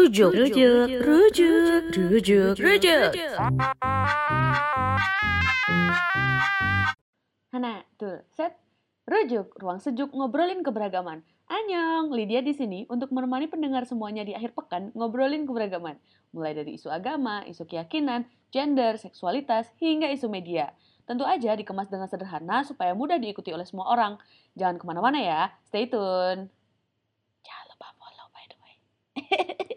Rujuk, rujuk, rujuk, rujuk, rujuk. Hana, tuh, set. Rujuk, ruang sejuk ngobrolin keberagaman. Anyong, Lydia di sini untuk menemani pendengar semuanya di akhir pekan ngobrolin keberagaman. Mulai dari isu agama, isu keyakinan, gender, seksualitas, hingga isu media. Tentu aja dikemas dengan sederhana supaya mudah diikuti oleh semua orang. Jangan ke mana-mana ya, stay tune. Jangan lupa follow by the way.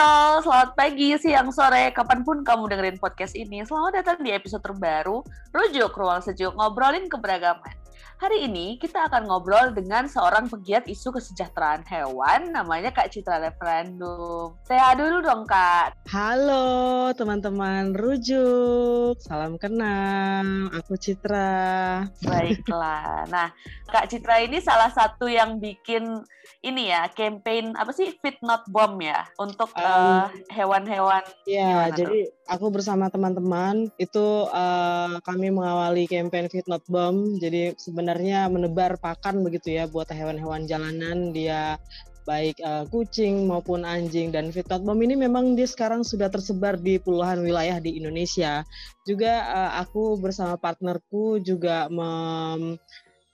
Y'all, selamat pagi, siang, sore, kapan pun kamu dengerin podcast ini. Selamat datang di episode terbaru, Rujuk Ruang Sejuk Ngobrolin Keberagaman. Hari ini kita akan ngobrol dengan seorang pegiat isu kesejahteraan hewan, namanya Kak Citra Referendum. Sehat dulu dong Kak. Halo teman-teman Rujuk, salam kenal, aku Citra. Baiklah, nah Kak Citra ini salah satu yang bikin ini ya, campaign apa sih, Fit Not Bomb ya, untuk Um, eh, hewan-hewan. Ya, Gimana jadi aku bersama teman-teman itu eh, kami mengawali campaign Fit Not Bomb. Jadi sebenarnya menebar pakan begitu ya buat hewan-hewan jalanan dia baik eh, kucing maupun anjing dan Fit Not Bomb ini memang dia sekarang sudah tersebar di puluhan wilayah di Indonesia. Juga eh, aku bersama partnerku juga mem-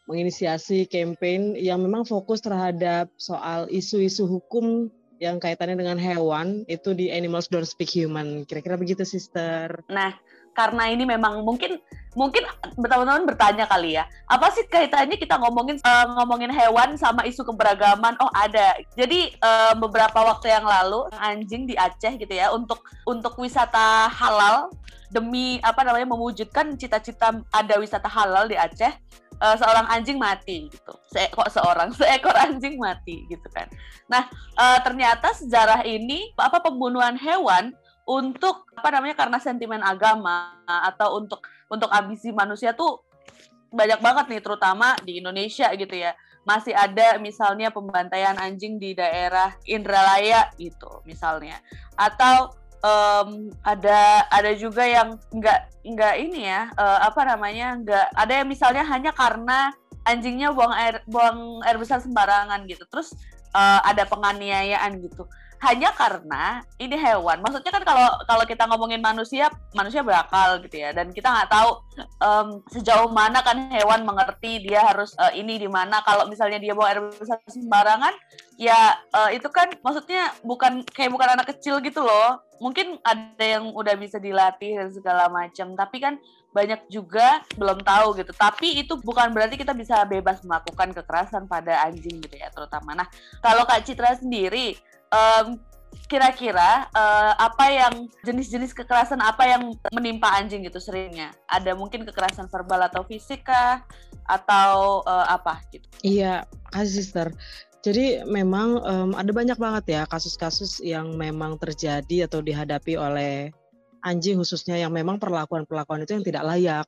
menginisiasi campaign yang memang fokus terhadap soal isu-isu hukum yang kaitannya dengan hewan itu di Animals Don't Speak Human. Kira-kira begitu, Sister. Nah, karena ini memang mungkin mungkin teman-teman bertanya kali ya, apa sih kaitannya kita ngomongin eh, ngomongin hewan sama isu keberagaman? Oh ada. Jadi eh, beberapa waktu yang lalu anjing di Aceh gitu ya untuk untuk wisata halal demi apa namanya mewujudkan cita-cita ada wisata halal di Aceh eh, seorang anjing mati gitu. Se kok seorang seekor anjing mati gitu kan. Nah, eh, ternyata sejarah ini apa pembunuhan hewan untuk apa namanya karena sentimen agama atau untuk untuk ambisi manusia tuh banyak banget nih terutama di Indonesia gitu ya. Masih ada misalnya pembantaian anjing di daerah Indralaya gitu misalnya. Atau em, ada ada juga yang nggak nggak ini ya eh, apa namanya nggak ada yang misalnya hanya karena anjingnya buang air buang air besar sembarangan gitu. Terus eh, ada penganiayaan gitu hanya karena ini hewan. Maksudnya kan kalau kalau kita ngomongin manusia, manusia berakal gitu ya. Dan kita nggak tahu em, sejauh mana kan hewan mengerti dia harus eh, ini di mana. Kalau misalnya dia bawa air besar sembarangan, ya eh, itu kan maksudnya bukan kayak bukan anak kecil gitu loh. Mungkin ada yang udah bisa dilatih dan segala macam. Tapi kan banyak juga belum tahu gitu. Tapi itu bukan berarti kita bisa bebas melakukan kekerasan pada anjing gitu ya, terutama. Nah, kalau Kak Citra sendiri em, kira-kira eh, apa yang jenis-jenis kekerasan apa yang menimpa anjing gitu seringnya? Ada mungkin kekerasan verbal atau fisik? Atau eh, apa gitu? Iya, kasih, Sister. Jadi memang em, ada banyak banget ya kasus-kasus yang memang terjadi atau dihadapi oleh anjing khususnya yang memang perlakuan-perlakuan itu yang tidak layak.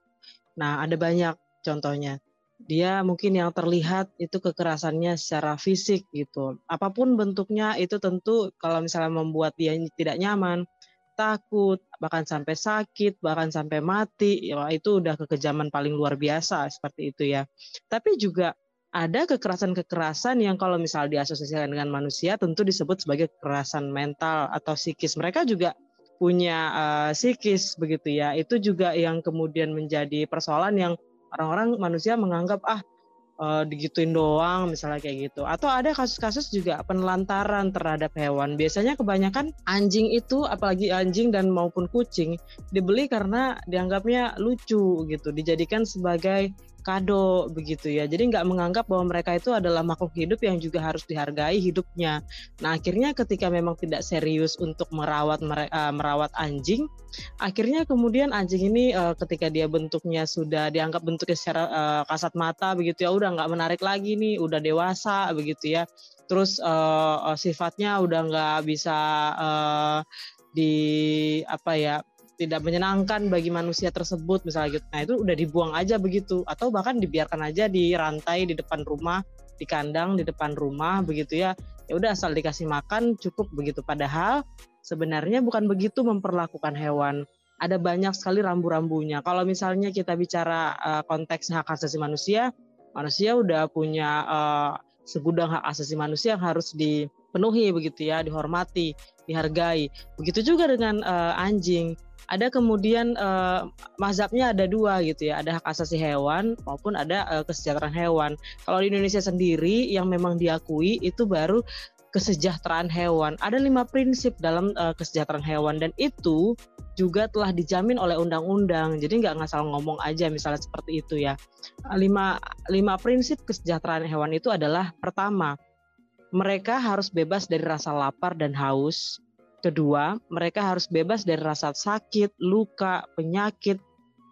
Nah, ada banyak contohnya. Dia mungkin yang terlihat itu kekerasannya secara fisik gitu. Apa pun bentuknya itu tentu kalau misalnya membuat dia tidak nyaman, takut, bahkan sampai sakit, bahkan sampai mati, ya itu udah kekejaman paling luar biasa seperti itu ya. Tapi juga ada kekerasan-kekerasan yang kalau misal diasosiasikan dengan manusia tentu disebut sebagai kekerasan mental atau psikis. Mereka juga punya eh, psikis begitu ya. Itu juga yang kemudian menjadi persoalan yang orang-orang manusia menganggap ah eh, digituin doang misalnya kayak gitu. Atau ada kasus-kasus juga penelantaran terhadap hewan. Biasanya kebanyakan anjing itu apalagi anjing dan maupun kucing dibeli karena dianggapnya lucu gitu, dijadikan sebagai kado begitu ya. Jadi nggak menganggap bahwa mereka itu adalah makhluk hidup yang juga harus dihargai hidupnya. Nah akhirnya ketika memang tidak serius untuk merawat eh, merawat anjing, akhirnya kemudian anjing ini eh, ketika dia bentuknya sudah dianggap bentuknya secara eh, kasat mata begitu ya, udah nggak menarik lagi nih, udah dewasa begitu ya. Terus sifatnya udah nggak bisa di apa ya tidak menyenangkan bagi manusia tersebut misalnya gitu. Nah itu udah dibuang aja begitu atau bahkan dibiarkan aja di rantai di depan rumah, di kandang di depan rumah begitu ya. Ya udah asal dikasih makan cukup begitu. Padahal sebenarnya bukan begitu memperlakukan hewan. Ada banyak sekali rambu-rambunya. Kalau misalnya kita bicara uh, konteks hak asasi manusia, manusia udah punya uh, segudang hak asasi manusia yang harus dipenuhi begitu ya, dihormati, dihargai. Begitu juga dengan uh, anjing. Ada kemudian uh, mazhabnya ada dua gitu ya, ada hak asasi hewan maupun ada uh, kesejahteraan hewan. Kalau di Indonesia sendiri yang memang diakui itu baru kesejahteraan hewan. Ada lima prinsip dalam uh, kesejahteraan hewan dan itu juga telah dijamin oleh undang-undang. Jadi nggak ngasal ngomong aja misalnya seperti itu ya. Lima, lima prinsip kesejahteraan hewan itu adalah pertama, mereka harus bebas dari rasa lapar dan haus. Kedua, mereka harus bebas dari rasa sakit, luka, penyakit,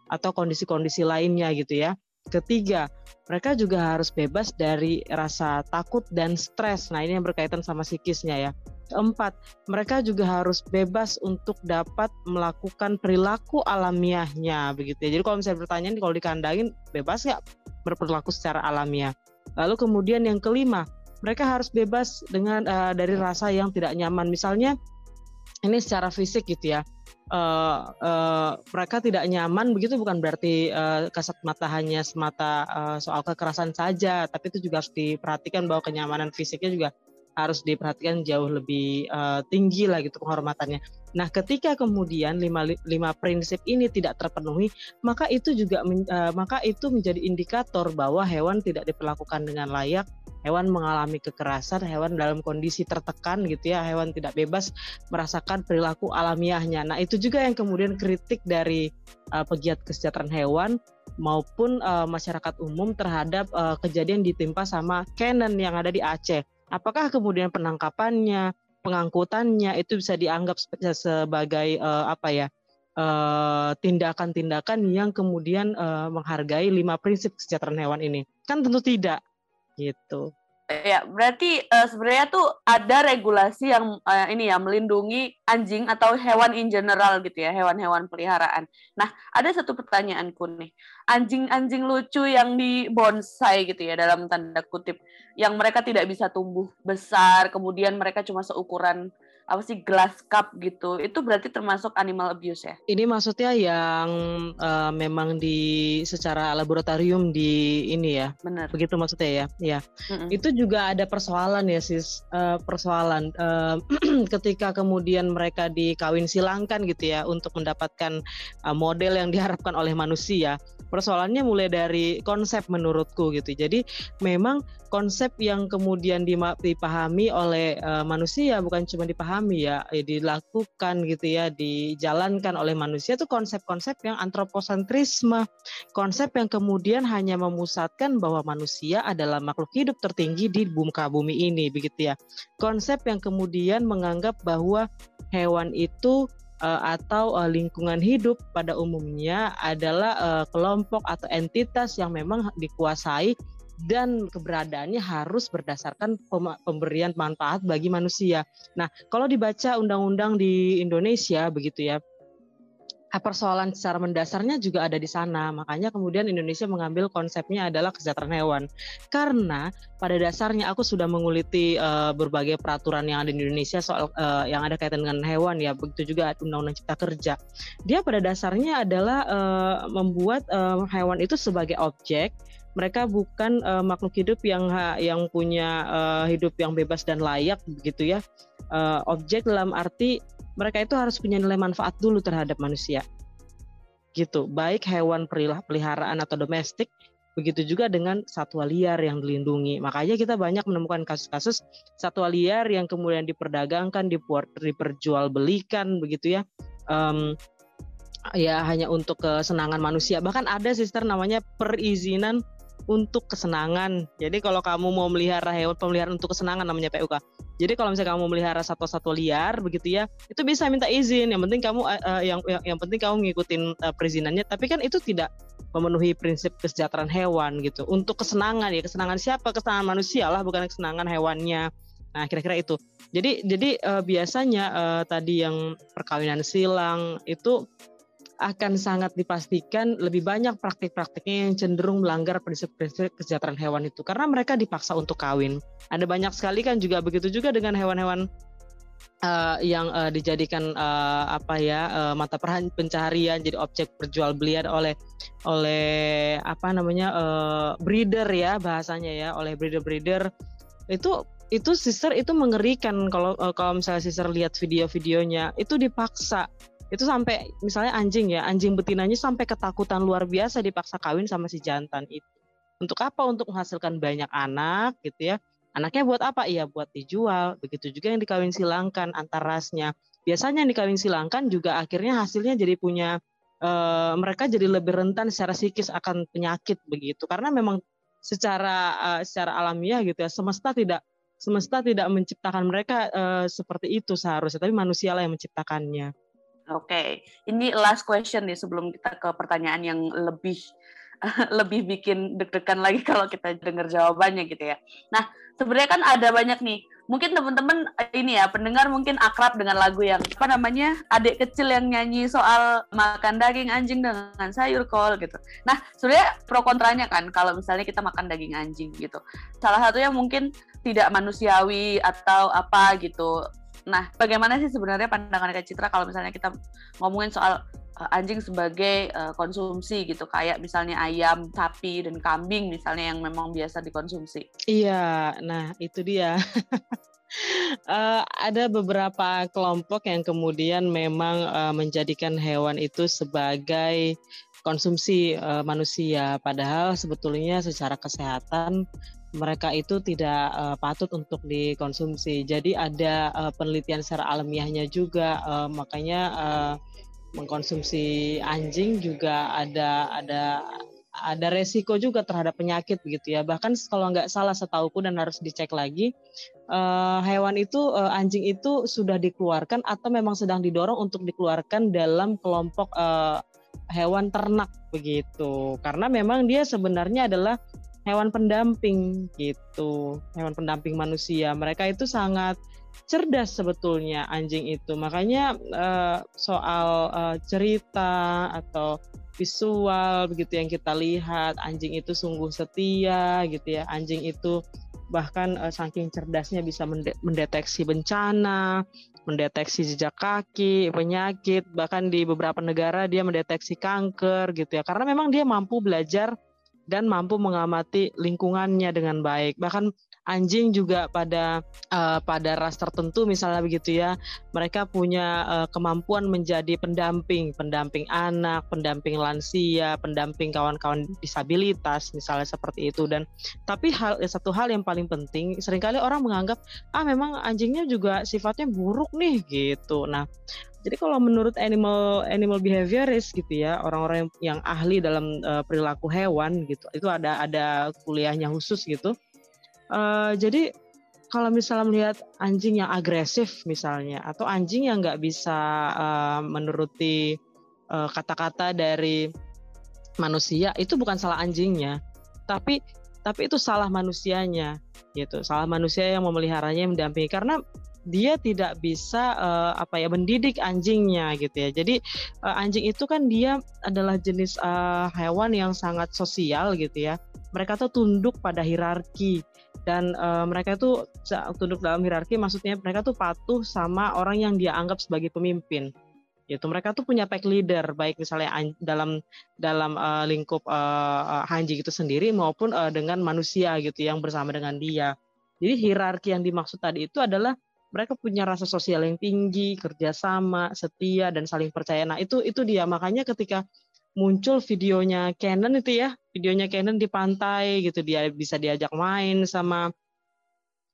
atau kondisi-kondisi lainnya gitu ya. Ketiga, mereka juga harus bebas dari rasa takut dan stres. Nah, ini yang berkaitan sama psikisnya ya. Keempat, mereka juga harus bebas untuk dapat melakukan perilaku alamiahnya begitu ya. Jadi kalau misalnya bertanya kalau dikandangin bebas nggak berperilaku secara alamiah. Lalu kemudian yang kelima, mereka harus bebas dengan uh, dari rasa yang tidak nyaman. Misalnya ini secara fisik gitu ya. Uh, uh, mereka tidak nyaman begitu bukan berarti uh, kasat mata hanya semata uh, soal kekerasan saja tapi itu juga harus diperhatikan bahwa kenyamanan fisiknya juga harus diperhatikan jauh lebih uh, tinggi lah gitu penghormatannya. Nah, ketika kemudian lima, lima prinsip ini tidak terpenuhi, maka itu juga men, uh, maka itu menjadi indikator bahwa hewan tidak diperlakukan dengan layak hewan mengalami kekerasan, hewan dalam kondisi tertekan gitu ya, hewan tidak bebas merasakan perilaku alamiahnya. Nah, itu juga yang kemudian kritik dari uh, pegiat kesejahteraan hewan maupun uh, masyarakat umum terhadap uh, kejadian ditimpa sama Canon yang ada di Aceh. Apakah kemudian penangkapannya, pengangkutannya itu bisa dianggap sebagai uh, apa ya? tindakan-tindakan uh, yang kemudian uh, menghargai lima prinsip kesejahteraan hewan ini kan tentu tidak gitu. Ya, berarti uh, sebenarnya tuh ada regulasi yang uh, ini ya melindungi anjing atau hewan in general gitu ya, hewan-hewan peliharaan. Nah, ada satu pertanyaanku nih. Anjing-anjing lucu yang di bonsai gitu ya dalam tanda kutip yang mereka tidak bisa tumbuh besar, kemudian mereka cuma seukuran apa sih glass cup gitu itu berarti termasuk animal abuse ya? Ini maksudnya yang uh, memang di secara laboratorium di ini ya? Benar. Begitu maksudnya ya? Ya mm -mm. itu juga ada persoalan ya sis uh, persoalan uh, ketika kemudian mereka dikawin silangkan gitu ya untuk mendapatkan uh, model yang diharapkan oleh manusia persoalannya mulai dari konsep menurutku gitu. Jadi memang konsep yang kemudian dipahami oleh uh, manusia bukan cuma dipahami ya, ya dilakukan gitu ya dijalankan oleh manusia itu konsep-konsep yang antroposentrisme. Konsep yang kemudian hanya memusatkan bahwa manusia adalah makhluk hidup tertinggi di muka bumi ini begitu ya. Konsep yang kemudian menganggap bahwa hewan itu uh, atau uh, lingkungan hidup pada umumnya adalah uh, kelompok atau entitas yang memang dikuasai dan keberadaannya harus berdasarkan pemberian manfaat bagi manusia. Nah, kalau dibaca undang-undang di Indonesia begitu ya, persoalan secara mendasarnya juga ada di sana. Makanya kemudian Indonesia mengambil konsepnya adalah kesejahteraan hewan. Karena pada dasarnya aku sudah menguliti uh, berbagai peraturan yang ada di Indonesia soal uh, yang ada kaitan dengan hewan ya, begitu juga Undang-Undang Cipta Kerja. Dia pada dasarnya adalah uh, membuat uh, hewan itu sebagai objek mereka bukan uh, makhluk hidup yang yang punya uh, hidup yang bebas dan layak begitu ya. Uh, objek dalam arti mereka itu harus punya nilai manfaat dulu terhadap manusia. Gitu, baik hewan peliharaan atau domestik, begitu juga dengan satwa liar yang dilindungi. Makanya kita banyak menemukan kasus-kasus satwa liar yang kemudian diperdagangkan, diperjualbelikan begitu ya. Um, ya hanya untuk kesenangan manusia. Bahkan ada sister namanya perizinan untuk kesenangan. Jadi kalau kamu mau melihara hewan pemeliharaan untuk kesenangan namanya PUK. Jadi kalau misalnya kamu melihara satwa-satwa liar begitu ya, itu bisa minta izin. Yang penting kamu uh, yang, yang yang penting kamu ngikutin uh, perizinannya. Tapi kan itu tidak memenuhi prinsip kesejahteraan hewan gitu. Untuk kesenangan ya, kesenangan siapa? Kesenangan manusia lah, bukan kesenangan hewannya. Nah, kira-kira itu. Jadi jadi uh, biasanya uh, tadi yang perkawinan silang itu akan sangat dipastikan lebih banyak praktik-praktiknya yang cenderung melanggar prinsip-prinsip kesejahteraan hewan itu karena mereka dipaksa untuk kawin. Ada banyak sekali kan juga begitu juga dengan hewan-hewan uh, yang uh, dijadikan uh, apa ya uh, mata pencaharian jadi objek perjualbelian oleh oleh apa namanya uh, breeder ya bahasanya ya oleh breeder-breeder itu itu sister itu mengerikan kalau kalau misalnya sister lihat video-videonya itu dipaksa itu sampai misalnya anjing ya anjing betinanya sampai ketakutan luar biasa dipaksa kawin sama si jantan itu. Untuk apa? Untuk menghasilkan banyak anak gitu ya. Anaknya buat apa? Iya buat dijual. Begitu juga yang dikawin silangkan antar rasnya. Biasanya yang dikawin silangkan juga akhirnya hasilnya jadi punya e, mereka jadi lebih rentan secara psikis akan penyakit begitu. Karena memang secara e, secara alamiah gitu ya semesta tidak semesta tidak menciptakan mereka e, seperti itu seharusnya. Tapi manusia lah yang menciptakannya Oke, okay. ini last question nih sebelum kita ke pertanyaan yang lebih lebih bikin deg-degan lagi kalau kita dengar jawabannya gitu ya. Nah, sebenarnya kan ada banyak nih. Mungkin teman-teman ini ya pendengar mungkin akrab dengan lagu yang apa namanya adik kecil yang nyanyi soal makan daging anjing dengan sayur kol gitu. Nah sebenarnya pro kontranya kan kalau misalnya kita makan daging anjing gitu. Salah satunya mungkin tidak manusiawi atau apa gitu Nah, bagaimana sih sebenarnya pandangan Kak Citra kalau misalnya kita ngomongin soal uh, anjing sebagai uh, konsumsi gitu, kayak misalnya ayam, sapi, dan kambing misalnya yang memang biasa dikonsumsi? Iya, nah itu dia. uh, ada beberapa kelompok yang kemudian memang uh, menjadikan hewan itu sebagai konsumsi uh, manusia, padahal sebetulnya secara kesehatan mereka itu tidak uh, patut untuk dikonsumsi. Jadi ada uh, penelitian secara alamiahnya juga, uh, makanya uh, mengkonsumsi anjing juga ada ada ada resiko juga terhadap penyakit begitu ya. Bahkan kalau nggak salah setahuku dan harus dicek lagi, uh, hewan itu uh, anjing itu sudah dikeluarkan atau memang sedang didorong untuk dikeluarkan dalam kelompok uh, hewan ternak begitu. Karena memang dia sebenarnya adalah hewan pendamping gitu, hewan pendamping manusia. Mereka itu sangat cerdas sebetulnya anjing itu. Makanya uh, soal uh, cerita atau visual begitu yang kita lihat, anjing itu sungguh setia gitu ya. Anjing itu bahkan uh, saking cerdasnya bisa mendeteksi bencana, mendeteksi jejak kaki, penyakit, bahkan di beberapa negara dia mendeteksi kanker gitu ya. Karena memang dia mampu belajar dan mampu mengamati lingkungannya dengan baik. Bahkan anjing juga pada uh, pada ras tertentu misalnya begitu ya, mereka punya uh, kemampuan menjadi pendamping, pendamping anak, pendamping lansia, pendamping kawan-kawan disabilitas misalnya seperti itu dan tapi hal satu hal yang paling penting sering kali orang menganggap ah memang anjingnya juga sifatnya buruk nih gitu. Nah, jadi kalau menurut animal animal behaviorist gitu ya, orang-orang yang, yang ahli dalam uh, perilaku hewan gitu, itu ada ada kuliahnya khusus gitu. Uh, jadi kalau misalnya melihat anjing yang agresif misalnya, atau anjing yang nggak bisa uh, menuruti kata-kata dari manusia, itu bukan salah anjingnya, tapi tapi itu salah manusianya gitu, salah manusia yang memeliharanya, yang mendampingi. Karena dia tidak bisa uh, apa ya mendidik anjingnya gitu ya. Jadi uh, anjing itu kan dia adalah jenis uh, hewan yang sangat sosial gitu ya. Mereka tuh tunduk pada hierarki dan uh, mereka tuh tunduk dalam hierarki maksudnya mereka tuh patuh sama orang yang dia anggap sebagai pemimpin gitu mereka tuh punya pack leader baik misalnya dalam dalam uh, lingkup uh, anjing itu sendiri maupun uh, dengan manusia gitu yang bersama dengan dia jadi hierarki yang dimaksud tadi itu adalah mereka punya rasa sosial yang tinggi, kerjasama, setia dan saling percaya. Nah itu itu dia. Makanya ketika muncul videonya Canon itu ya, videonya Canon di pantai gitu dia bisa diajak main sama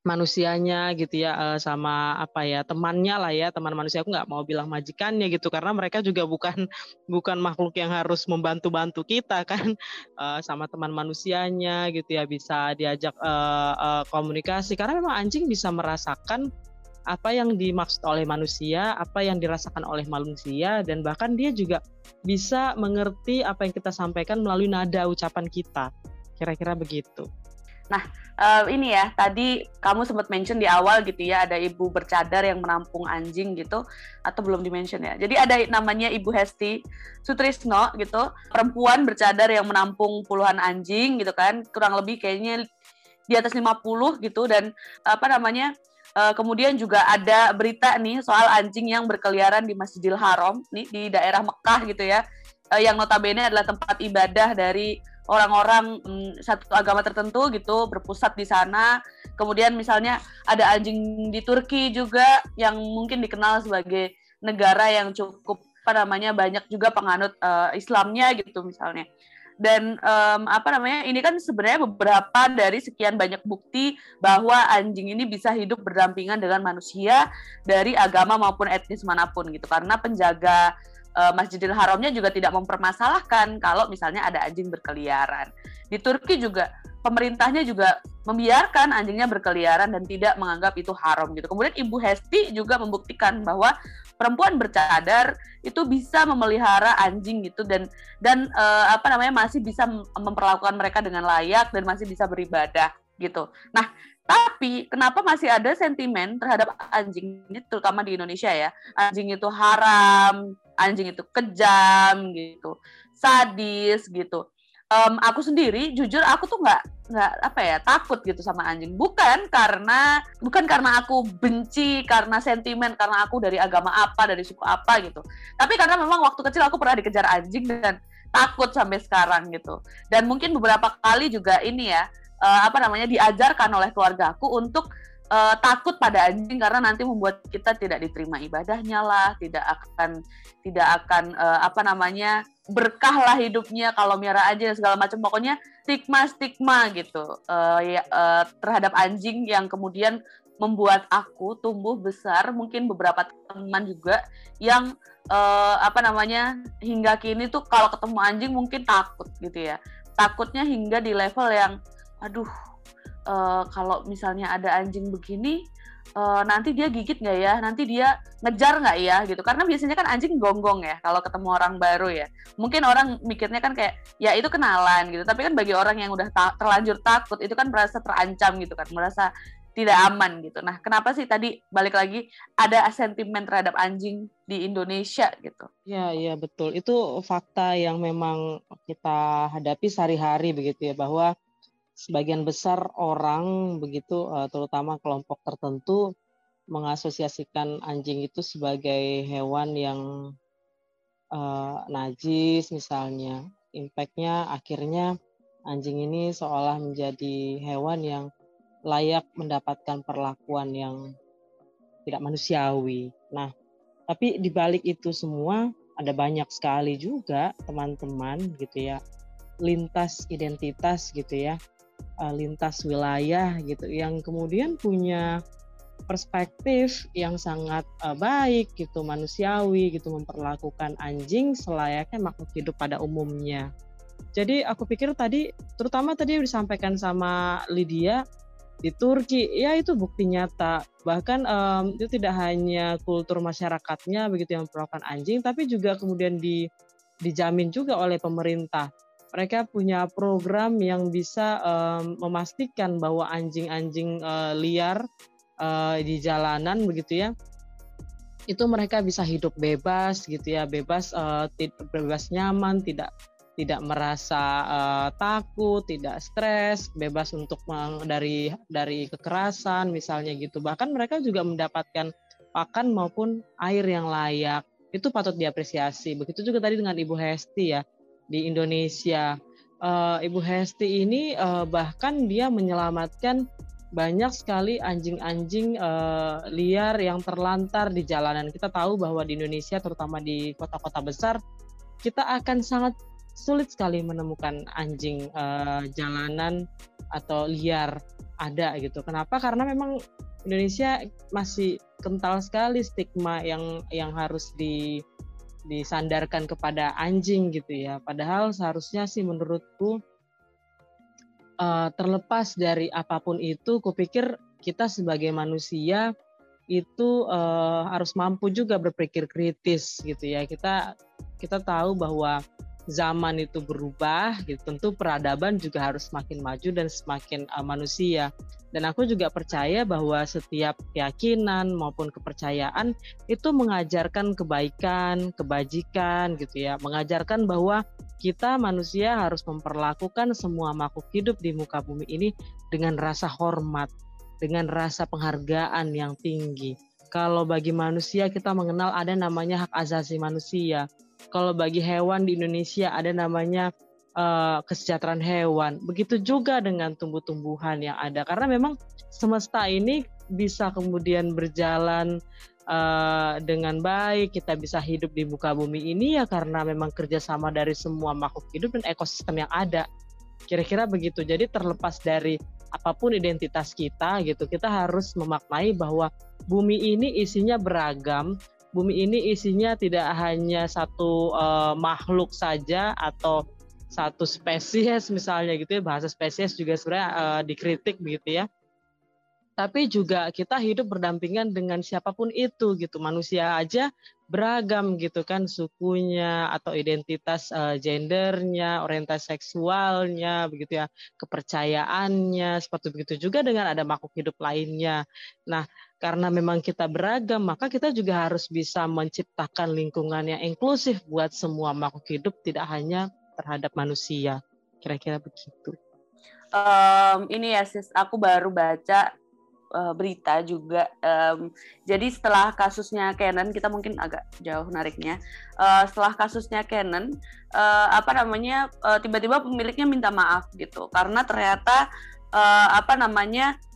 manusianya gitu ya eh, sama apa ya temannya lah ya teman manusia. Aku nggak mau bilang majikannya gitu karena mereka juga bukan bukan makhluk yang harus membantu-bantu kita kan eh, sama teman manusianya gitu ya bisa diajak uh, komunikasi. Karena memang anjing bisa merasakan apa yang dimaksud oleh manusia, apa yang dirasakan oleh manusia, dan bahkan dia juga bisa mengerti apa yang kita sampaikan melalui nada ucapan kita. Kira-kira begitu. Nah, uh, ini ya, tadi kamu sempat mention di awal gitu ya, ada ibu bercadar yang menampung anjing gitu, atau belum dimention ya. Jadi ada namanya Ibu Hesti Sutrisno gitu, perempuan bercadar yang menampung puluhan anjing gitu kan, kurang lebih kayaknya di atas 50 gitu, dan apa namanya, Uh, kemudian juga ada berita nih soal anjing yang berkeliaran di Masjidil Haram nih di daerah Mekah gitu ya. Uh, yang notabene adalah tempat ibadah dari orang-orang um, satu agama tertentu gitu berpusat di sana. Kemudian misalnya ada anjing di Turki juga yang mungkin dikenal sebagai negara yang cukup apa namanya banyak juga penganut uh, Islamnya gitu misalnya dan um, apa namanya ini kan sebenarnya beberapa dari sekian banyak bukti bahwa anjing ini bisa hidup berdampingan dengan manusia dari agama maupun etnis mana pun gitu. Karena penjaga uh, Masjidil Haramnya juga tidak mempermasalahkan kalau misalnya ada anjing berkeliaran. Di Turki juga pemerintahnya juga membiarkan anjingnya berkeliaran dan tidak menganggap itu haram gitu. Kemudian Ibu Hesti juga membuktikan bahwa perempuan bercadar itu bisa memelihara anjing gitu dan dan uh, apa namanya masih bisa memperlakukan mereka dengan layak dan masih bisa beribadah gitu. Nah, tapi kenapa masih ada sentimen terhadap anjing terutama di Indonesia ya? Anjing itu haram, anjing itu kejam gitu, sadis gitu um, aku sendiri jujur aku tuh nggak nggak apa ya takut gitu sama anjing. Bukan karena bukan karena aku benci karena sentimen karena aku dari agama apa dari suku apa gitu. Tapi karena memang waktu kecil aku pernah dikejar anjing dan takut sampai sekarang gitu. Dan mungkin beberapa kali juga ini ya uh, apa namanya diajarkan oleh keluarga aku untuk uh, takut pada anjing karena nanti membuat kita tidak diterima ibadahnya lah tidak akan tidak akan uh, apa namanya berkah lah hidupnya kalau miara aja segala macam. Pokoknya stigma stigma gitu uh, ya, uh, terhadap anjing yang kemudian membuat aku tumbuh besar. Mungkin beberapa teman juga yang uh, apa namanya hingga kini tuh kalau ketemu anjing mungkin takut gitu ya. Takutnya hingga di level yang aduh uh, kalau misalnya ada anjing begini uh, nanti dia gigit nggak ya, nanti dia ngejar nggak ya gitu. Karena biasanya kan anjing gonggong ya kalau ketemu orang baru ya. Mungkin orang mikirnya kan kayak ya itu kenalan gitu. Tapi kan bagi orang yang udah ta terlanjur takut itu kan merasa terancam gitu kan, merasa tidak aman gitu. Nah, kenapa sih tadi balik lagi ada sentimen terhadap anjing di Indonesia gitu? Ya, iya betul. Itu fakta yang memang kita hadapi sehari-hari begitu ya bahwa sebagian besar orang begitu uh, terutama kelompok tertentu mengasosiasikan anjing itu sebagai hewan yang uh, najis misalnya impactnya akhirnya anjing ini seolah menjadi hewan yang layak mendapatkan perlakuan yang tidak manusiawi. Nah, tapi di balik itu semua ada banyak sekali juga teman-teman gitu ya lintas identitas gitu ya uh, lintas wilayah gitu yang kemudian punya perspektif yang sangat uh, baik gitu manusiawi gitu memperlakukan anjing selayaknya makhluk hidup pada umumnya. Jadi aku pikir tadi terutama tadi disampaikan sama Lydia di Turki ya itu bukti nyata bahkan um, itu tidak hanya kultur masyarakatnya begitu yang memperlakukan anjing tapi juga kemudian di dijamin juga oleh pemerintah mereka punya program yang bisa um, memastikan bahwa anjing-anjing uh, liar uh, di jalanan begitu ya itu mereka bisa hidup bebas gitu ya bebas uh, bebas nyaman tidak tidak merasa uh, takut tidak stres bebas untuk dari dari kekerasan misalnya gitu. Bahkan mereka juga mendapatkan pakan maupun air yang layak. Itu patut diapresiasi. Begitu juga tadi dengan ibu Hesti ya di Indonesia. Uh, Ibu Hesti ini uh, bahkan dia menyelamatkan banyak sekali anjing-anjing uh, liar yang terlantar di jalanan. Kita tahu bahwa di Indonesia, terutama di kota-kota besar, kita akan sangat sulit sekali menemukan anjing uh, jalanan atau liar ada gitu. Kenapa? Karena memang Indonesia masih kental sekali stigma yang yang harus di disandarkan kepada anjing gitu ya. Padahal seharusnya sih menurutku uh, terlepas dari apa pun itu, kupikir kita sebagai manusia itu uh, harus mampu juga berpikir kritis gitu ya. Kita kita tahu bahwa zaman itu berubah gitu tentu peradaban juga harus semakin maju dan semakin uh, manusia dan aku juga percaya bahwa setiap keyakinan maupun kepercayaan itu mengajarkan kebaikan kebajikan gitu ya mengajarkan bahwa kita manusia harus memperlakukan semua makhluk hidup di muka bumi ini dengan rasa hormat dengan rasa penghargaan yang tinggi. Kalau bagi manusia kita mengenal ada namanya hak asasi manusia. Kalau bagi hewan di Indonesia ada namanya uh, kesejahteraan hewan. Begitu juga dengan tumbuh-tumbuhan yang ada karena memang semesta ini bisa kemudian berjalan uh, dengan baik, kita bisa hidup di muka bumi ini ya karena memang kerjasama dari semua makhluk hidup dan ekosistem yang ada. Kira-kira begitu. Jadi terlepas dari apa pun identitas kita gitu, kita harus memaknai bahwa bumi ini isinya beragam. Bumi ini isinya tidak hanya satu uh, makhluk saja atau satu spesies misalnya gitu ya bahasa spesies juga sebenarnya uh, dikritik begitu ya. Tapi juga kita hidup berdampingan dengan siapa pun itu gitu. Manusia aja beragam gitu kan sukunya atau identitas uh, gendernya orientasi seksualnya begitu ya kepercayaannya seperti begitu juga dengan ada makhluk hidup lainnya. Nah karena memang kita beragam maka kita juga harus bisa menciptakan lingkungan yang inklusif buat semua makhluk hidup tidak hanya terhadap manusia kira-kira begitu um, ini ya sis aku baru baca uh, berita juga. Um, jadi setelah kasusnya Canon, kita mungkin agak jauh nariknya. Uh, setelah kasusnya Canon, uh, apa namanya tiba tiba-tiba pemiliknya minta maaf gitu, karena ternyata uh, apa namanya uh,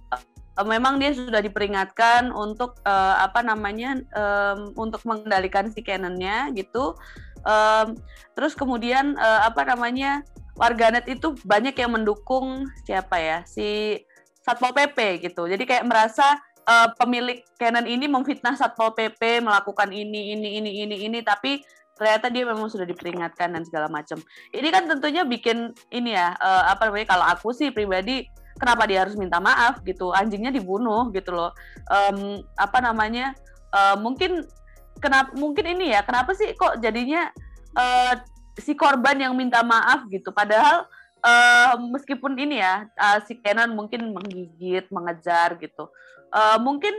memang dia sudah diperingatkan untuk uh, apa namanya um, untuk mengendalikan si Canonnya gitu. Um, terus kemudian uh, apa namanya warganet itu banyak yang mendukung siapa ya si Satpol PP gitu. Jadi kayak merasa uh, pemilik Canon ini memfitnah Satpol PP melakukan ini ini ini ini ini tapi ternyata dia memang sudah diperingatkan dan segala macam. Ini kan tentunya bikin ini ya uh, apa namanya kalau aku sih pribadi kenapa dia harus minta maaf gitu anjingnya dibunuh gitu loh um, apa namanya uh, mungkin kenapa mungkin ini ya kenapa sih kok jadinya uh, si korban yang minta maaf gitu padahal uh, meskipun ini ya uh, si Kenan mungkin menggigit, mengejar gitu. Uh, mungkin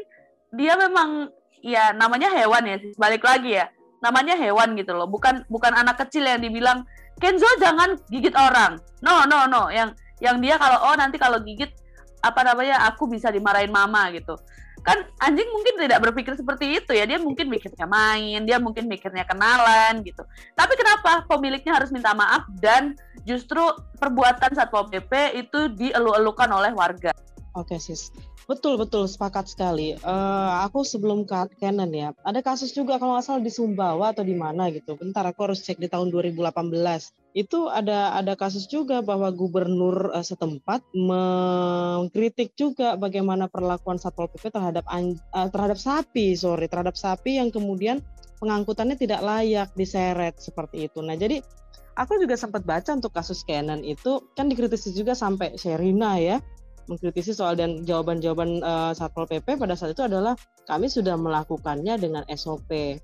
dia memang ya namanya hewan ya, balik lagi ya. Namanya hewan gitu loh, bukan bukan anak kecil yang dibilang Kenzo jangan gigit orang. No, no, no. Yang yang dia kalau oh nanti kalau gigit apa namanya aku bisa dimarahin mama gitu. Kan anjing mungkin tidak berpikir seperti itu ya. Dia mungkin mikirnya main dia mungkin mikirnya kenalan gitu. Tapi kenapa pemiliknya harus minta maaf dan justru perbuatan satpol pp itu dielu-elukan oleh warga? Oke sis Betul betul sepakat sekali. Uh, aku sebelum ke Canon ya, ada kasus juga kalau nggak salah di Sumbawa atau di mana gitu. Bentar aku harus cek di tahun 2018. Itu ada ada kasus juga bahwa gubernur uh, setempat mengkritik juga bagaimana perlakuan satpol pp terhadap uh, terhadap sapi, sorry, terhadap sapi yang kemudian pengangkutannya tidak layak diseret seperti itu. Nah jadi aku juga sempat baca untuk kasus Canon itu kan dikritisi juga sampai Sherina ya mengkritisi soal dan jawaban-jawaban uh, Satpol PP pada saat itu adalah kami sudah melakukannya dengan SOP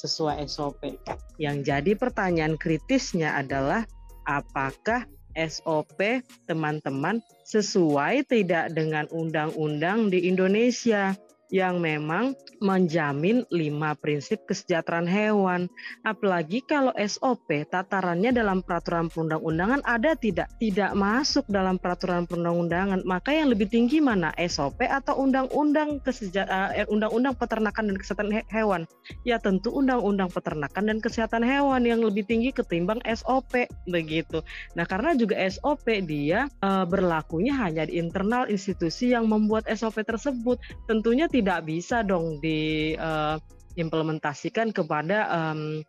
sesuai SOP. Yang jadi pertanyaan kritisnya adalah apakah SOP teman-teman sesuai tidak dengan undang-undang di Indonesia? Yang memang menjamin lima prinsip kesejahteraan hewan. Apalagi kalau SOP tatarannya dalam peraturan perundang-undangan ada tidak? Tidak masuk dalam peraturan perundang-undangan. Maka yang lebih tinggi mana? SOP atau undang-undang eh, undang-undang peternakan dan kesehatan hewan? Ya tentu undang-undang peternakan dan kesehatan hewan yang lebih tinggi ketimbang SOP begitu. Nah, karena juga SOP dia uh, berlakunya hanya di internal institusi yang membuat SOP tersebut. Tentunya tidak tidak bisa dong diimplementasikan eh, uh, kepada um,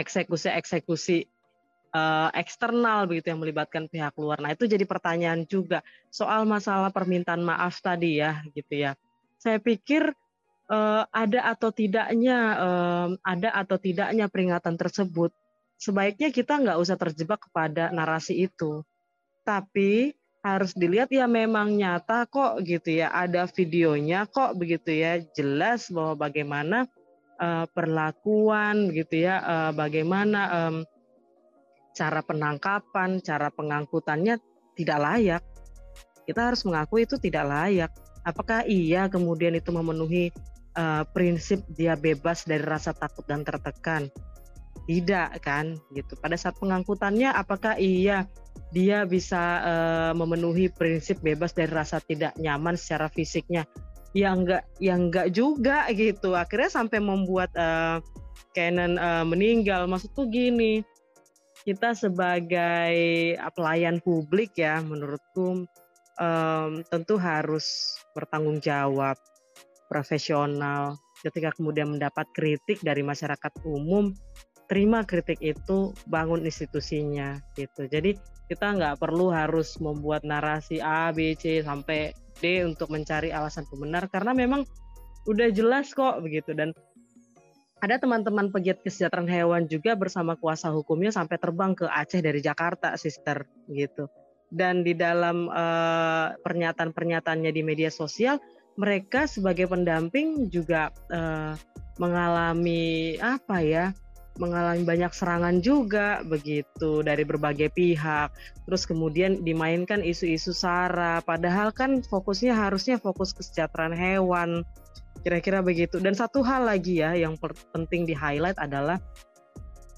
eksekusi-eksekusi uh, eksternal begitu yang melibatkan pihak luar. Nah itu jadi pertanyaan juga soal masalah permintaan maaf tadi ya gitu ya. Saya pikir uh, ada atau tidaknya um, ada atau tidaknya peringatan tersebut sebaiknya kita nggak usah terjebak kepada narasi itu. Tapi harus dilihat ya memang nyata kok gitu ya. Ada videonya kok begitu ya. Jelas bahwa bagaimana uh, perlakuan gitu ya uh, bagaimana um, cara penangkapan cara pengangkutannya tidak layak. Kita harus mengakui itu tidak layak. Apakah iya kemudian itu memenuhi uh, prinsip dia bebas dari rasa takut dan tertekan? Tidak kan gitu. Pada saat pengangkutannya apakah iya dia bisa uh, memenuhi prinsip bebas dari rasa tidak nyaman secara fisiknya. Ya enggak ya enggak juga gitu. Akhirnya sampai membuat uh, Canon uh, meninggal. Maksudku gini kita sebagai pelayan publik ya menurutku um, tentu harus bertanggung jawab profesional. Ketika kemudian mendapat kritik dari masyarakat umum terima kritik itu bangun institusinya gitu jadi kita nggak perlu harus membuat narasi A B C sampai D untuk mencari alasan pembenar karena memang udah jelas kok begitu dan ada teman-teman pegiat kesejahteraan hewan juga bersama kuasa hukumnya sampai terbang ke Aceh dari Jakarta, sister gitu. Dan di dalam uh, pernyataan-pernyataannya di media sosial, mereka sebagai pendamping juga uh, mengalami apa ya? Mengalami banyak serangan juga begitu dari berbagai pihak. Terus kemudian dimainkan isu-isu sara, padahal kan fokusnya harusnya fokus kesejahteraan hewan. Kira-kira begitu. Dan satu hal lagi ya yang penting di highlight adalah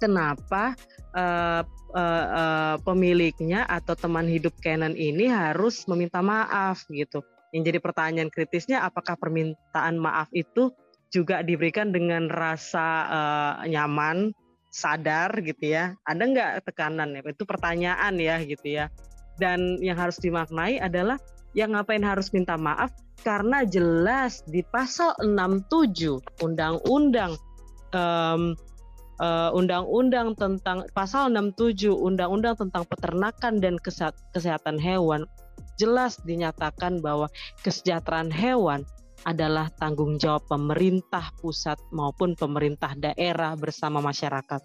kenapa uh, uh, uh, pemiliknya atau teman hidup Canon ini harus meminta maaf gitu. Yang jadi pertanyaan kritisnya apakah permintaan maaf itu juga diberikan dengan rasa uh, nyaman, sadar gitu ya. Ada nggak tekanan ya? Itu pertanyaan ya gitu ya. Dan yang harus dimaknai adalah yang ngapain harus minta maaf karena jelas di pasal 67 undang-undang um, uh, undang-undang tentang pasal 67 undang-undang tentang peternakan dan kesehatan hewan jelas dinyatakan bahwa kesejahteraan hewan adalah tanggung jawab pemerintah pusat maupun pemerintah daerah bersama masyarakat.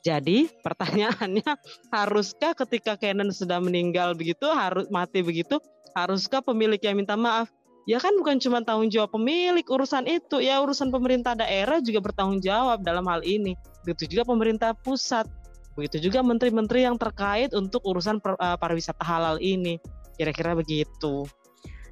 Jadi pertanyaannya, haruskah ketika Canon sudah meninggal begitu, harus mati begitu, haruskah pemilik yang minta maaf? Ya kan bukan cuma tanggung jawab pemilik urusan itu, ya urusan pemerintah daerah juga bertanggung jawab dalam hal ini. Begitu juga pemerintah pusat, begitu juga menteri-menteri yang terkait untuk urusan eh, pariwisata halal ini. Kira-kira begitu.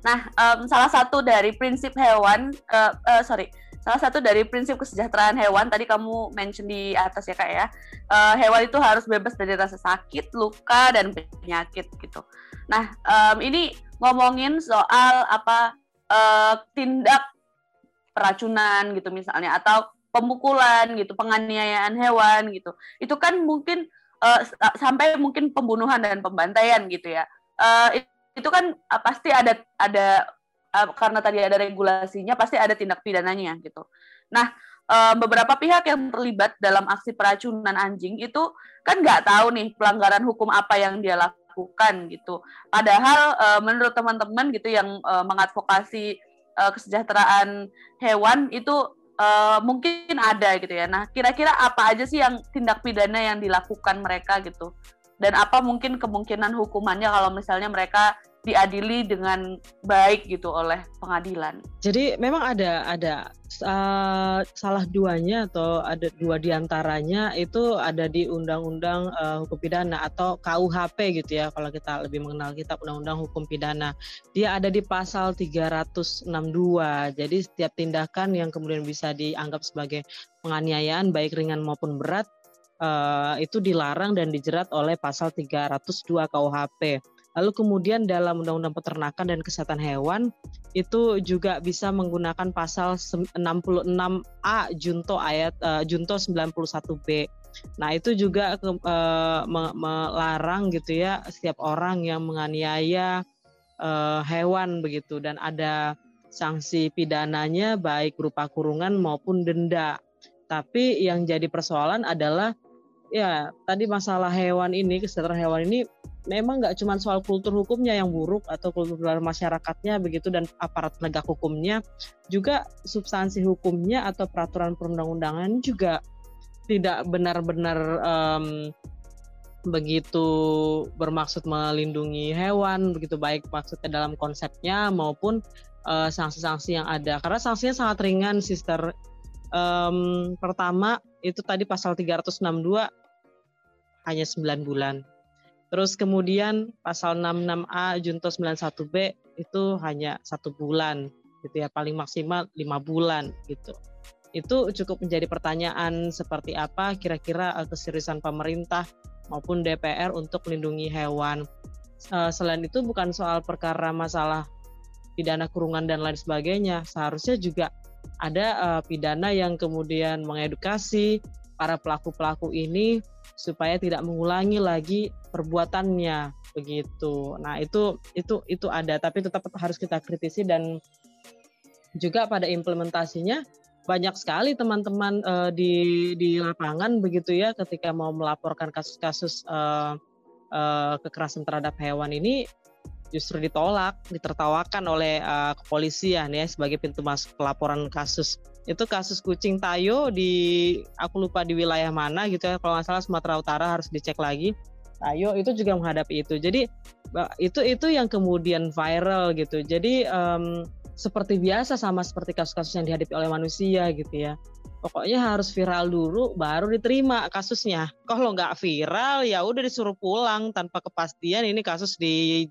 Nah, um, salah satu dari prinsip hewan, uh, uh, sorry, salah satu dari prinsip kesejahteraan hewan tadi kamu mention di atas ya kak ya, uh, hewan itu harus bebas dari rasa sakit, luka dan penyakit gitu. Nah, um, ini ngomongin soal apa uh, tindak peracunan gitu misalnya atau pemukulan gitu, penganiayaan hewan gitu. Itu kan mungkin uh, sampai mungkin pembunuhan dan pembantaian gitu ya. Uh, itu kan uh, pasti ada ada uh, karena tadi ada regulasinya pasti ada tindak pidananya gitu. Nah uh, beberapa pihak yang terlibat dalam aksi peracunan anjing itu kan nggak tahu nih pelanggaran hukum apa yang dia lakukan gitu. Padahal uh, menurut teman-teman gitu yang uh, mengadvokasi uh, kesejahteraan hewan itu uh, mungkin ada gitu ya. Nah kira-kira apa aja sih yang tindak pidana yang dilakukan mereka gitu? Dan apa mungkin kemungkinan hukumannya kalau misalnya mereka diadili dengan baik gitu oleh pengadilan. Jadi memang ada ada uh, salah duanya atau ada dua di antaranya itu ada di Undang-Undang uh, Hukum Pidana atau KUHP gitu ya kalau kita lebih mengenal kitab Undang-Undang Hukum Pidana. Dia ada di pasal 362. Jadi setiap tindakan yang kemudian bisa dianggap sebagai penganiayaan baik ringan maupun berat uh, itu dilarang dan dijerat oleh pasal 302 KUHP. Lalu kemudian dalam Undang-Undang Peternakan dan Kesehatan Hewan itu juga bisa menggunakan pasal 66A Junto ayat uh, Junto 91B. Nah, itu juga uh, melarang gitu ya setiap orang yang menganiaya uh, hewan begitu dan ada sanksi pidananya baik berupa kurungan maupun denda. Tapi yang jadi persoalan adalah ya tadi masalah hewan ini kesejahteraan hewan ini memang nggak cuma soal kultur hukumnya yang buruk atau kultur masyarakatnya begitu dan aparat penegak hukumnya juga substansi hukumnya atau peraturan perundang-undangan juga tidak benar-benar um, begitu bermaksud melindungi hewan begitu baik maksudnya dalam konsepnya maupun uh, sanksi-sanksi yang ada. Karena sanksinya sangat ringan sister. Um, pertama itu tadi pasal 362 hanya 9 bulan Terus kemudian pasal 66A Junto 91B itu hanya satu bulan gitu ya paling maksimal lima bulan gitu. Itu cukup menjadi pertanyaan seperti apa kira-kira eh, keseriusan pemerintah maupun DPR untuk melindungi hewan. Uh, selain itu bukan soal perkara masalah pidana kurungan dan lain sebagainya, seharusnya juga ada uh, pidana yang kemudian mengedukasi para pelaku-pelaku ini supaya tidak mengulangi lagi perbuatannya begitu. Nah, itu itu itu ada tapi tetap harus kita kritisi dan juga pada implementasinya banyak sekali teman-teman uh, di di lapangan begitu ya ketika mau melaporkan kasus-kasus uh, uh, kekerasan terhadap hewan ini justru ditolak, ditertawakan oleh uh, kepolisian ya sebagai pintu masuk pelaporan kasus. Itu kasus kucing tayo di aku lupa di wilayah mana gitu ya. Kalau nggak salah Sumatera Utara harus dicek lagi. Tayo itu juga menghadapi itu. Jadi itu itu yang kemudian viral gitu. Jadi um, seperti biasa sama seperti kasus-kasus yang dihadapi oleh manusia gitu ya. Pokoknya harus viral dulu baru diterima kasusnya. Kalau nggak viral ya udah disuruh pulang tanpa kepastian ini kasus di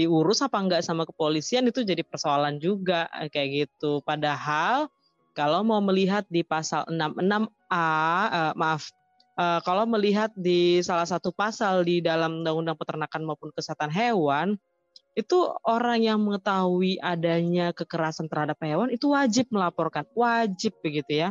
diurus apa enggak sama kepolisian itu jadi persoalan juga kayak gitu. Padahal kalau mau melihat di pasal 66A uh, maaf uh, kalau melihat di salah satu pasal di dalam Undang-Undang Peternakan maupun Kesehatan Hewan itu orang yang mengetahui adanya kekerasan terhadap hewan itu wajib melaporkan, wajib begitu ya.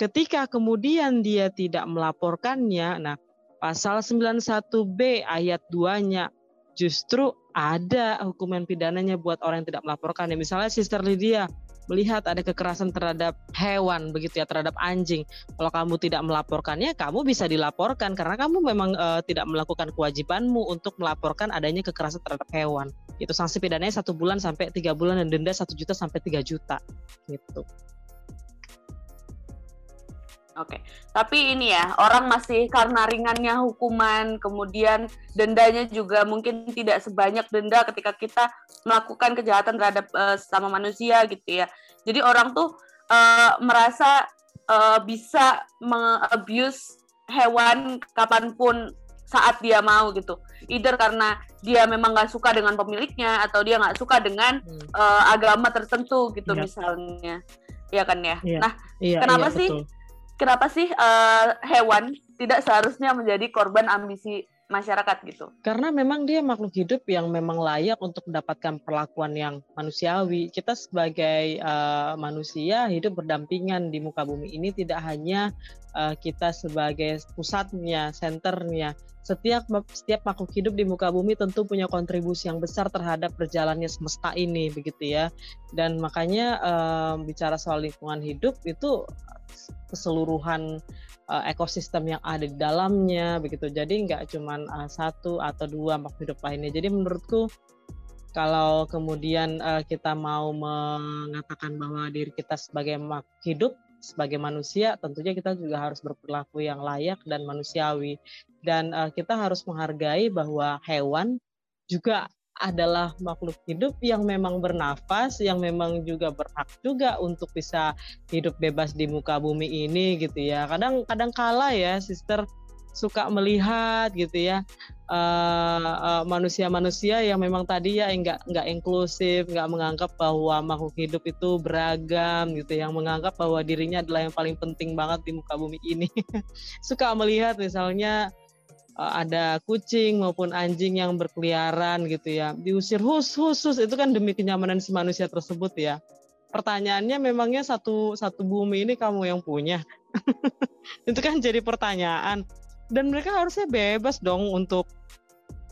Ketika kemudian dia tidak melaporkannya, nah pasal 91B ayat 2-nya justru ada hukuman pidananya buat orang yang tidak melaporkan. Ya, misalnya Sister Lydia melihat ada kekerasan terhadap hewan begitu ya terhadap anjing. Kalau kamu tidak melaporkannya, kamu bisa dilaporkan karena kamu memang uh, tidak melakukan kewajibanmu untuk melaporkan adanya kekerasan terhadap hewan. Itu sanksi pidananya satu bulan sampai tiga bulan dan denda satu juta sampai tiga juta gitu. Oke, tapi ini ya orang masih karena ringannya hukuman, kemudian dendanya juga mungkin tidak sebanyak denda ketika kita melakukan kejahatan terhadap uh, sesama manusia gitu ya. Jadi orang tuh uh, merasa uh, bisa mengabuse hewan kapan pun saat dia mau gitu. Either karena dia memang nggak suka dengan pemiliknya atau dia nggak suka dengan hmm. uh, agama tertentu gitu ya. misalnya, ya kan ya. ya. Nah, ya, kenapa ya, sih? Betul kenapa sih uh, hewan tidak seharusnya menjadi korban ambisi masyarakat gitu? Karena memang dia makhluk hidup yang memang layak untuk mendapatkan perlakuan yang manusiawi. Kita sebagai uh, manusia hidup berdampingan di muka bumi ini tidak hanya uh, kita sebagai pusatnya, senternya. Setiap setiap makhluk hidup di muka bumi tentu punya kontribusi yang besar terhadap berjalannya semesta ini, begitu ya. Dan makanya uh, bicara soal lingkungan hidup itu keseluruhan uh, ekosistem yang ada di dalamnya begitu. Jadi nggak cuma uh, satu atau dua makhluk hidup lainnya. Jadi menurutku kalau kemudian uh, kita mau mengatakan bahwa diri kita sebagai makhluk hidup sebagai manusia tentunya kita juga harus berperilaku yang layak dan manusiawi dan uh, kita harus menghargai bahwa hewan juga adalah makhluk hidup yang memang bernafas, yang memang juga berhak juga untuk bisa hidup bebas di muka bumi ini gitu ya. Kadang kadang kala ya, sister suka melihat gitu ya manusia-manusia uh, uh, yang memang tadi ya nggak nggak inklusif, nggak menganggap bahwa makhluk hidup itu beragam gitu, yang menganggap bahwa dirinya adalah yang paling penting banget di muka bumi ini. suka melihat misalnya uh, ada kucing maupun anjing yang berkeliaran gitu ya diusir hus khusus itu kan demi kenyamanan si manusia tersebut ya. Pertanyaannya memangnya satu satu bumi ini kamu yang punya? Itu kan jadi pertanyaan dan mereka harusnya bebas dong untuk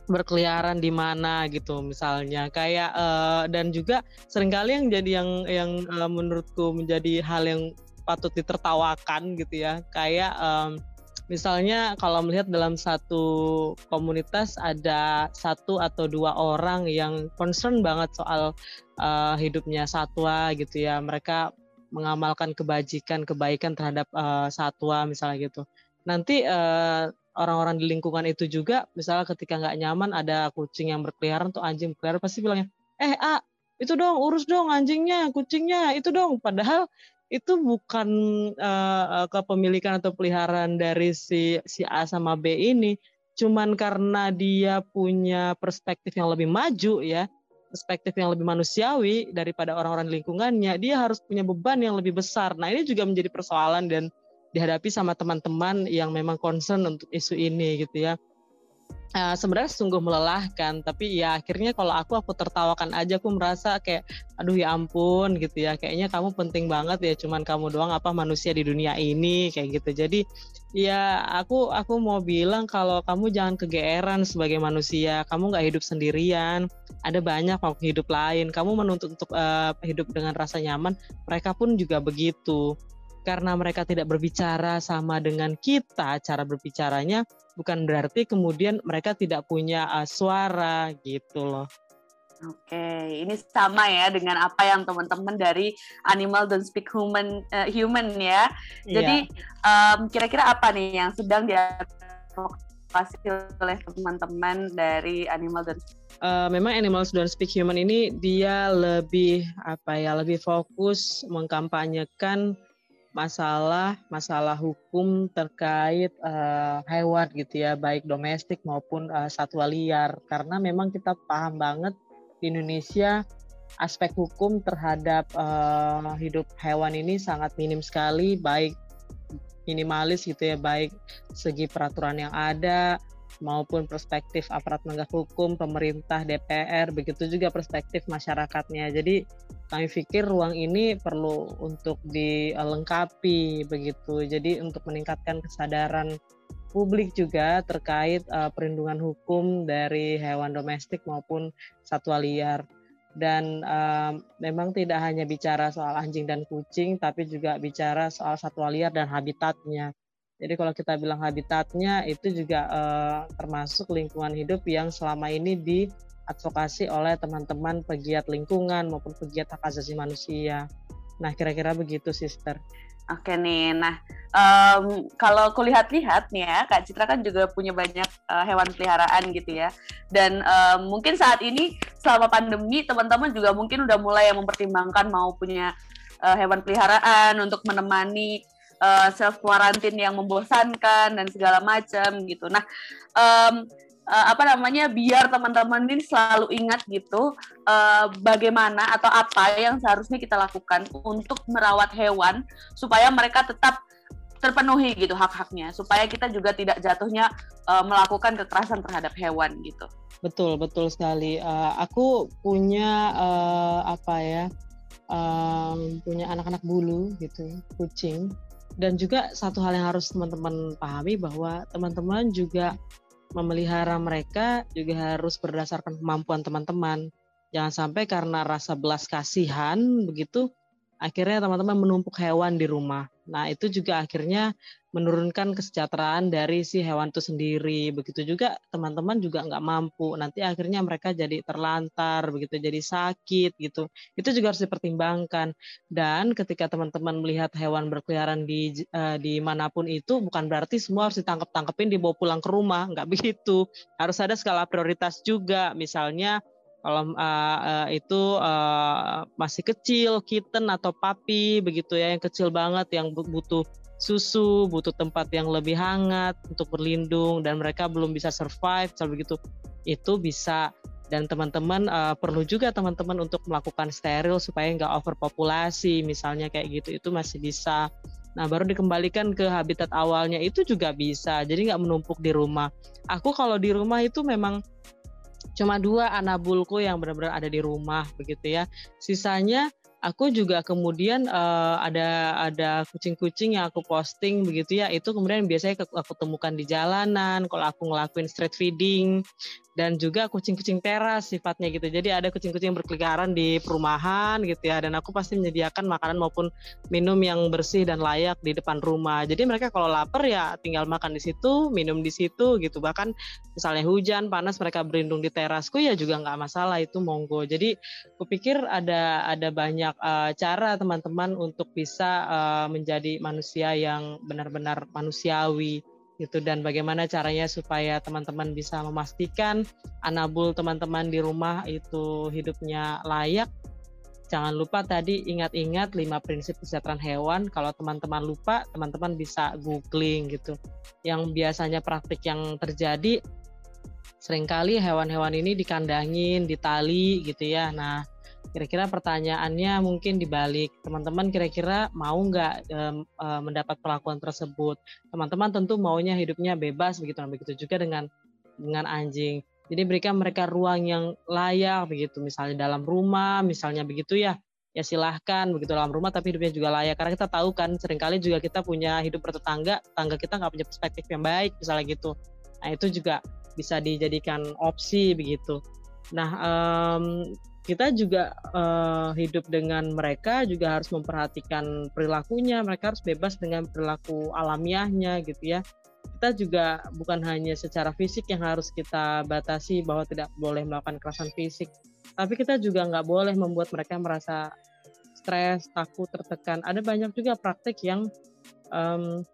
berkeliaran di mana gitu misalnya. Kayak uh, dan juga sering kali yang jadi yang yang uh, menurutku menjadi hal yang patut ditertawakan gitu ya. Kayak um, misalnya kalau melihat dalam satu komunitas ada satu atau dua orang yang concern banget soal uh, hidupnya satwa gitu ya. Mereka mengamalkan kebajikan kebaikan terhadap uh, satwa misalnya gitu nanti uh, orang-orang di lingkungan itu juga misalnya ketika nggak nyaman ada kucing yang berkeliaran tuh anjing berkeliaran pasti bilangnya eh ah itu dong urus dong anjingnya kucingnya itu dong. Padahal itu bukan uh, kepemilikan atau peliharaan dari si si A sama B ini. Cuman karena dia punya perspektif yang lebih maju ya perspektif yang lebih manusiawi daripada orang-orang lingkungannya dia harus punya beban yang lebih besar. Nah ini juga menjadi persoalan dan dihadapi sama teman-teman yang memang concern untuk isu ini gitu ya. Uh, sebenarnya sungguh melelahkan tapi ya akhirnya kalau aku aku tertawakan aja aku merasa kayak aduh ya ampun gitu ya. Kayaknya kamu penting banget ya cuman kamu doang apa manusia di dunia ini kayak gitu. Jadi ya aku aku mau bilang kalau kamu jangan kegeeran sebagai manusia. Kamu nggak hidup sendirian. Ada banyak makhluk hidup lain. Kamu menuntut untuk uh, hidup dengan rasa nyaman. Mereka pun juga begitu karena mereka tidak berbicara sama dengan kita cara berbicaranya bukan berarti kemudian mereka tidak punya uh, suara gitu loh. Oke, ini sama ya dengan apa yang teman-teman dari Animal Don't Speak Human uh, Human ya. Jadi yeah. um, kira-kira apa nih yang sedang diadvokasi oleh teman-teman dari Animal Don't Speak Uh, memang Animals Don't Speak Human ini dia lebih apa ya lebih fokus mengkampanyekan masalah masalah hukum terkait uh, hewan gitu ya baik domestik maupun uh, satwa liar. Karena memang kita paham banget di Indonesia aspek hukum terhadap uh, hidup hewan ini sangat minim sekali baik minimalis gitu ya baik segi peraturan yang ada maupun perspektif aparat penegak hukum, pemerintah, DPR, begitu juga perspektif masyarakatnya. Jadi kami pikir ruang ini perlu untuk dilengkapi begitu. Jadi untuk meningkatkan kesadaran publik juga terkait uh, perlindungan hukum dari hewan domestik maupun satwa liar. Dan uh, memang tidak hanya bicara soal anjing dan kucing, tapi juga bicara soal satwa liar dan habitatnya jadi kalau kita bilang habitatnya itu juga uh, termasuk lingkungan hidup yang selama ini diadvokasi oleh teman-teman pegiat lingkungan maupun pegiat hak asasi manusia. Nah kira-kira begitu, Sister. Oke nih, nah um, kalau kulihat-lihat nih ya, Kak Citra kan juga punya banyak uh, hewan peliharaan gitu ya. Dan um, mungkin saat ini selama pandemi teman-teman juga mungkin udah mulai mempertimbangkan mau punya uh, hewan peliharaan untuk menemani uh, eh, self quarantine yang membosankan dan segala macam gitu. Nah, um, uh, apa namanya biar teman-teman ini selalu ingat gitu uh, bagaimana atau apa yang seharusnya kita lakukan untuk merawat hewan supaya mereka tetap terpenuhi gitu hak-haknya supaya kita juga tidak jatuhnya uh, melakukan kekerasan terhadap hewan gitu. Betul betul sekali. Uh, aku punya uh, apa ya um, punya anak-anak bulu gitu kucing dan juga satu hal yang harus teman-teman pahami bahwa teman-teman juga memelihara mereka juga harus berdasarkan kemampuan teman-teman. Jangan sampai karena rasa belas kasihan begitu akhirnya teman-teman menumpuk hewan di rumah. Nah, itu juga akhirnya menurunkan kesejahteraan dari si hewan itu sendiri. Begitu juga teman-teman juga nggak mampu. Nanti akhirnya mereka jadi terlantar, begitu jadi sakit gitu. Itu juga harus dipertimbangkan. Dan ketika teman-teman melihat hewan berkeliaran di uh, di mana pun itu, bukan berarti semua harus ditangkap-tangkepin dibawa pulang ke rumah. Nggak begitu. Harus ada skala prioritas juga. Misalnya kalau uh, uh, itu uh, masih kecil, kitten atau papi begitu ya, yang kecil banget, yang butuh susu, butuh tempat yang lebih hangat untuk berlindung dan mereka belum bisa survive, misalnya begitu, itu bisa dan teman-teman uh, perlu juga teman-teman untuk melakukan steril supaya nggak overpopulasi, misalnya kayak gitu, itu masih bisa. Nah, baru dikembalikan ke habitat awalnya itu juga bisa. Jadi nggak menumpuk di rumah. Aku kalau di rumah itu memang cuma dua anabulku yang benar-benar ada di rumah begitu ya. Sisanya aku juga kemudian uh, ada ada kucing-kucing yang aku posting begitu ya itu kemudian biasanya aku temukan di jalanan kalau aku ngelakuin street feeding dan juga kucing-kucing teras sifatnya gitu. Jadi ada kucing-kucing berkeliaran di perumahan gitu ya dan aku pasti menyediakan makanan maupun minum yang bersih dan layak di depan rumah. Jadi mereka kalau lapar ya tinggal makan di situ, minum di situ gitu. Bahkan misalnya hujan, panas mereka berlindung di terasku ya juga nggak masalah itu monggo. Jadi kupikir ada ada banyak uh, cara teman-teman untuk bisa uh, menjadi manusia yang benar-benar manusiawi gitu dan bagaimana caranya supaya teman-teman bisa memastikan anabul teman-teman di rumah itu hidupnya layak. Jangan lupa tadi ingat-ingat lima prinsip kesejahteraan hewan. Kalau teman-teman lupa, teman-teman bisa googling gitu. Yang biasanya praktik yang terjadi sering kali hewan-hewan ini dikandangin, ditali gitu ya. Nah, Kira-kira pertanyaannya mungkin dibalik, teman-teman kira-kira mau nggak um, mendapat perlakuan tersebut? Teman-teman tentu maunya hidupnya bebas begitu, nah begitu juga dengan dengan anjing. Jadi berikan mereka ruang yang layak begitu, misalnya dalam rumah, misalnya begitu ya. Ya silahkan begitu dalam rumah tapi hidupnya juga layak karena kita tahu kan sering kali juga kita punya hidup bertetangga, tangga kita nggak punya perspektif yang baik misalnya gitu. Nah itu juga bisa dijadikan opsi begitu. Nah um, kita juga uh, hidup dengan mereka juga harus memperhatikan perilakunya. Mereka harus bebas dengan perilaku alamiahnya gitu ya. Kita juga bukan hanya secara fisik yang harus kita batasi bahwa tidak boleh melakukan kekerasan fisik tapi kita juga nggak boleh membuat mereka merasa stres takut tertekan. Ada banyak juga praktik yang um,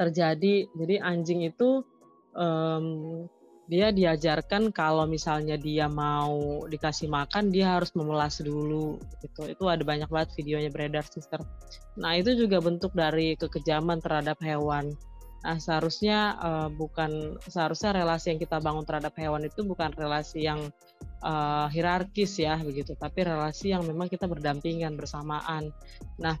terjadi. Jadi anjing itu um, dia diajarkan kalau misalnya dia mau dikasih makan dia harus memelas dulu gitu. Itu ada banyak banget videonya beredar sister. Nah itu juga bentuk dari kekejaman terhadap hewan. Nah seharusnya uh, bukan seharusnya relasi yang kita bangun terhadap hewan itu bukan relasi yang uh, hierarkis ya begitu tapi relasi yang memang kita berdampingan bersamaan. Nah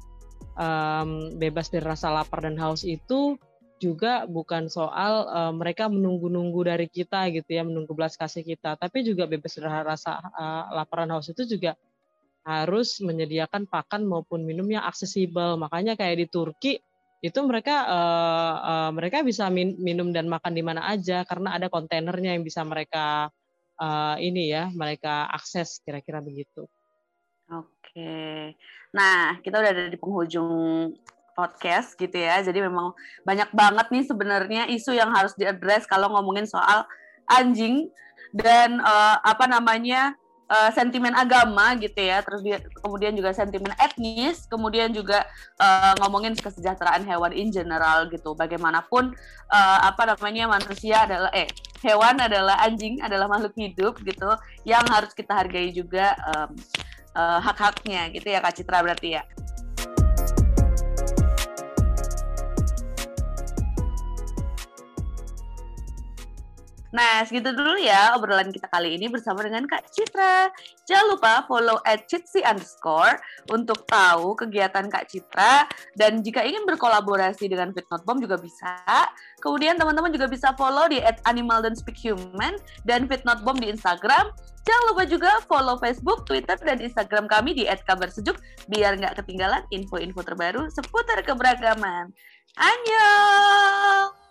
um, bebas dari rasa lapar dan haus itu juga bukan soal uh, mereka menunggu-nunggu dari kita gitu ya, menunggu belas kasih kita, tapi juga bebas dari rasa uh, lapar dan haus itu juga harus menyediakan pakan maupun minum yang aksesibel. Makanya kayak di Turki itu mereka uh, uh, mereka bisa min minum dan makan di mana aja karena ada kontainernya yang bisa mereka uh, ini ya mereka akses kira-kira begitu. Oke, nah kita udah ada di penghujung podcast gitu ya. Jadi memang banyak banget nih sebenarnya isu yang harus diadres kalau ngomongin soal anjing dan uh, apa namanya uh, sentimen agama gitu ya. Terus dia, kemudian juga sentimen etnis, kemudian juga uh, ngomongin kesejahteraan hewan in general gitu. Bagaimanapun uh, apa namanya manusia adalah eh hewan adalah anjing adalah makhluk hidup gitu yang harus kita hargai juga um, uh, hak-haknya gitu ya Kak Citra berarti ya. Nah, segitu dulu ya obrolan kita kali ini bersama dengan Kak Citra. Jangan lupa follow at Citsi underscore untuk tahu kegiatan Kak Citra. Dan jika ingin berkolaborasi dengan Fit Not Bomb juga bisa. Kemudian teman-teman juga bisa follow di at Animal dan Speak Human dan Fit Not Bomb di Instagram. Jangan lupa juga follow Facebook, Twitter, dan Instagram kami di @kabarsejuk biar nggak ketinggalan info-info terbaru seputar keberagaman. Annyeong!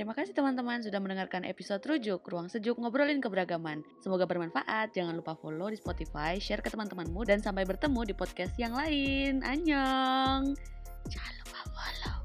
Terima kasih teman-teman sudah mendengarkan episode Rujuk, Ruang Sejuk Ngobrolin Keberagaman. Semoga bermanfaat, jangan lupa follow di Spotify, share ke teman-temanmu, dan sampai bertemu di podcast yang lain. Annyeong! Jangan lupa follow.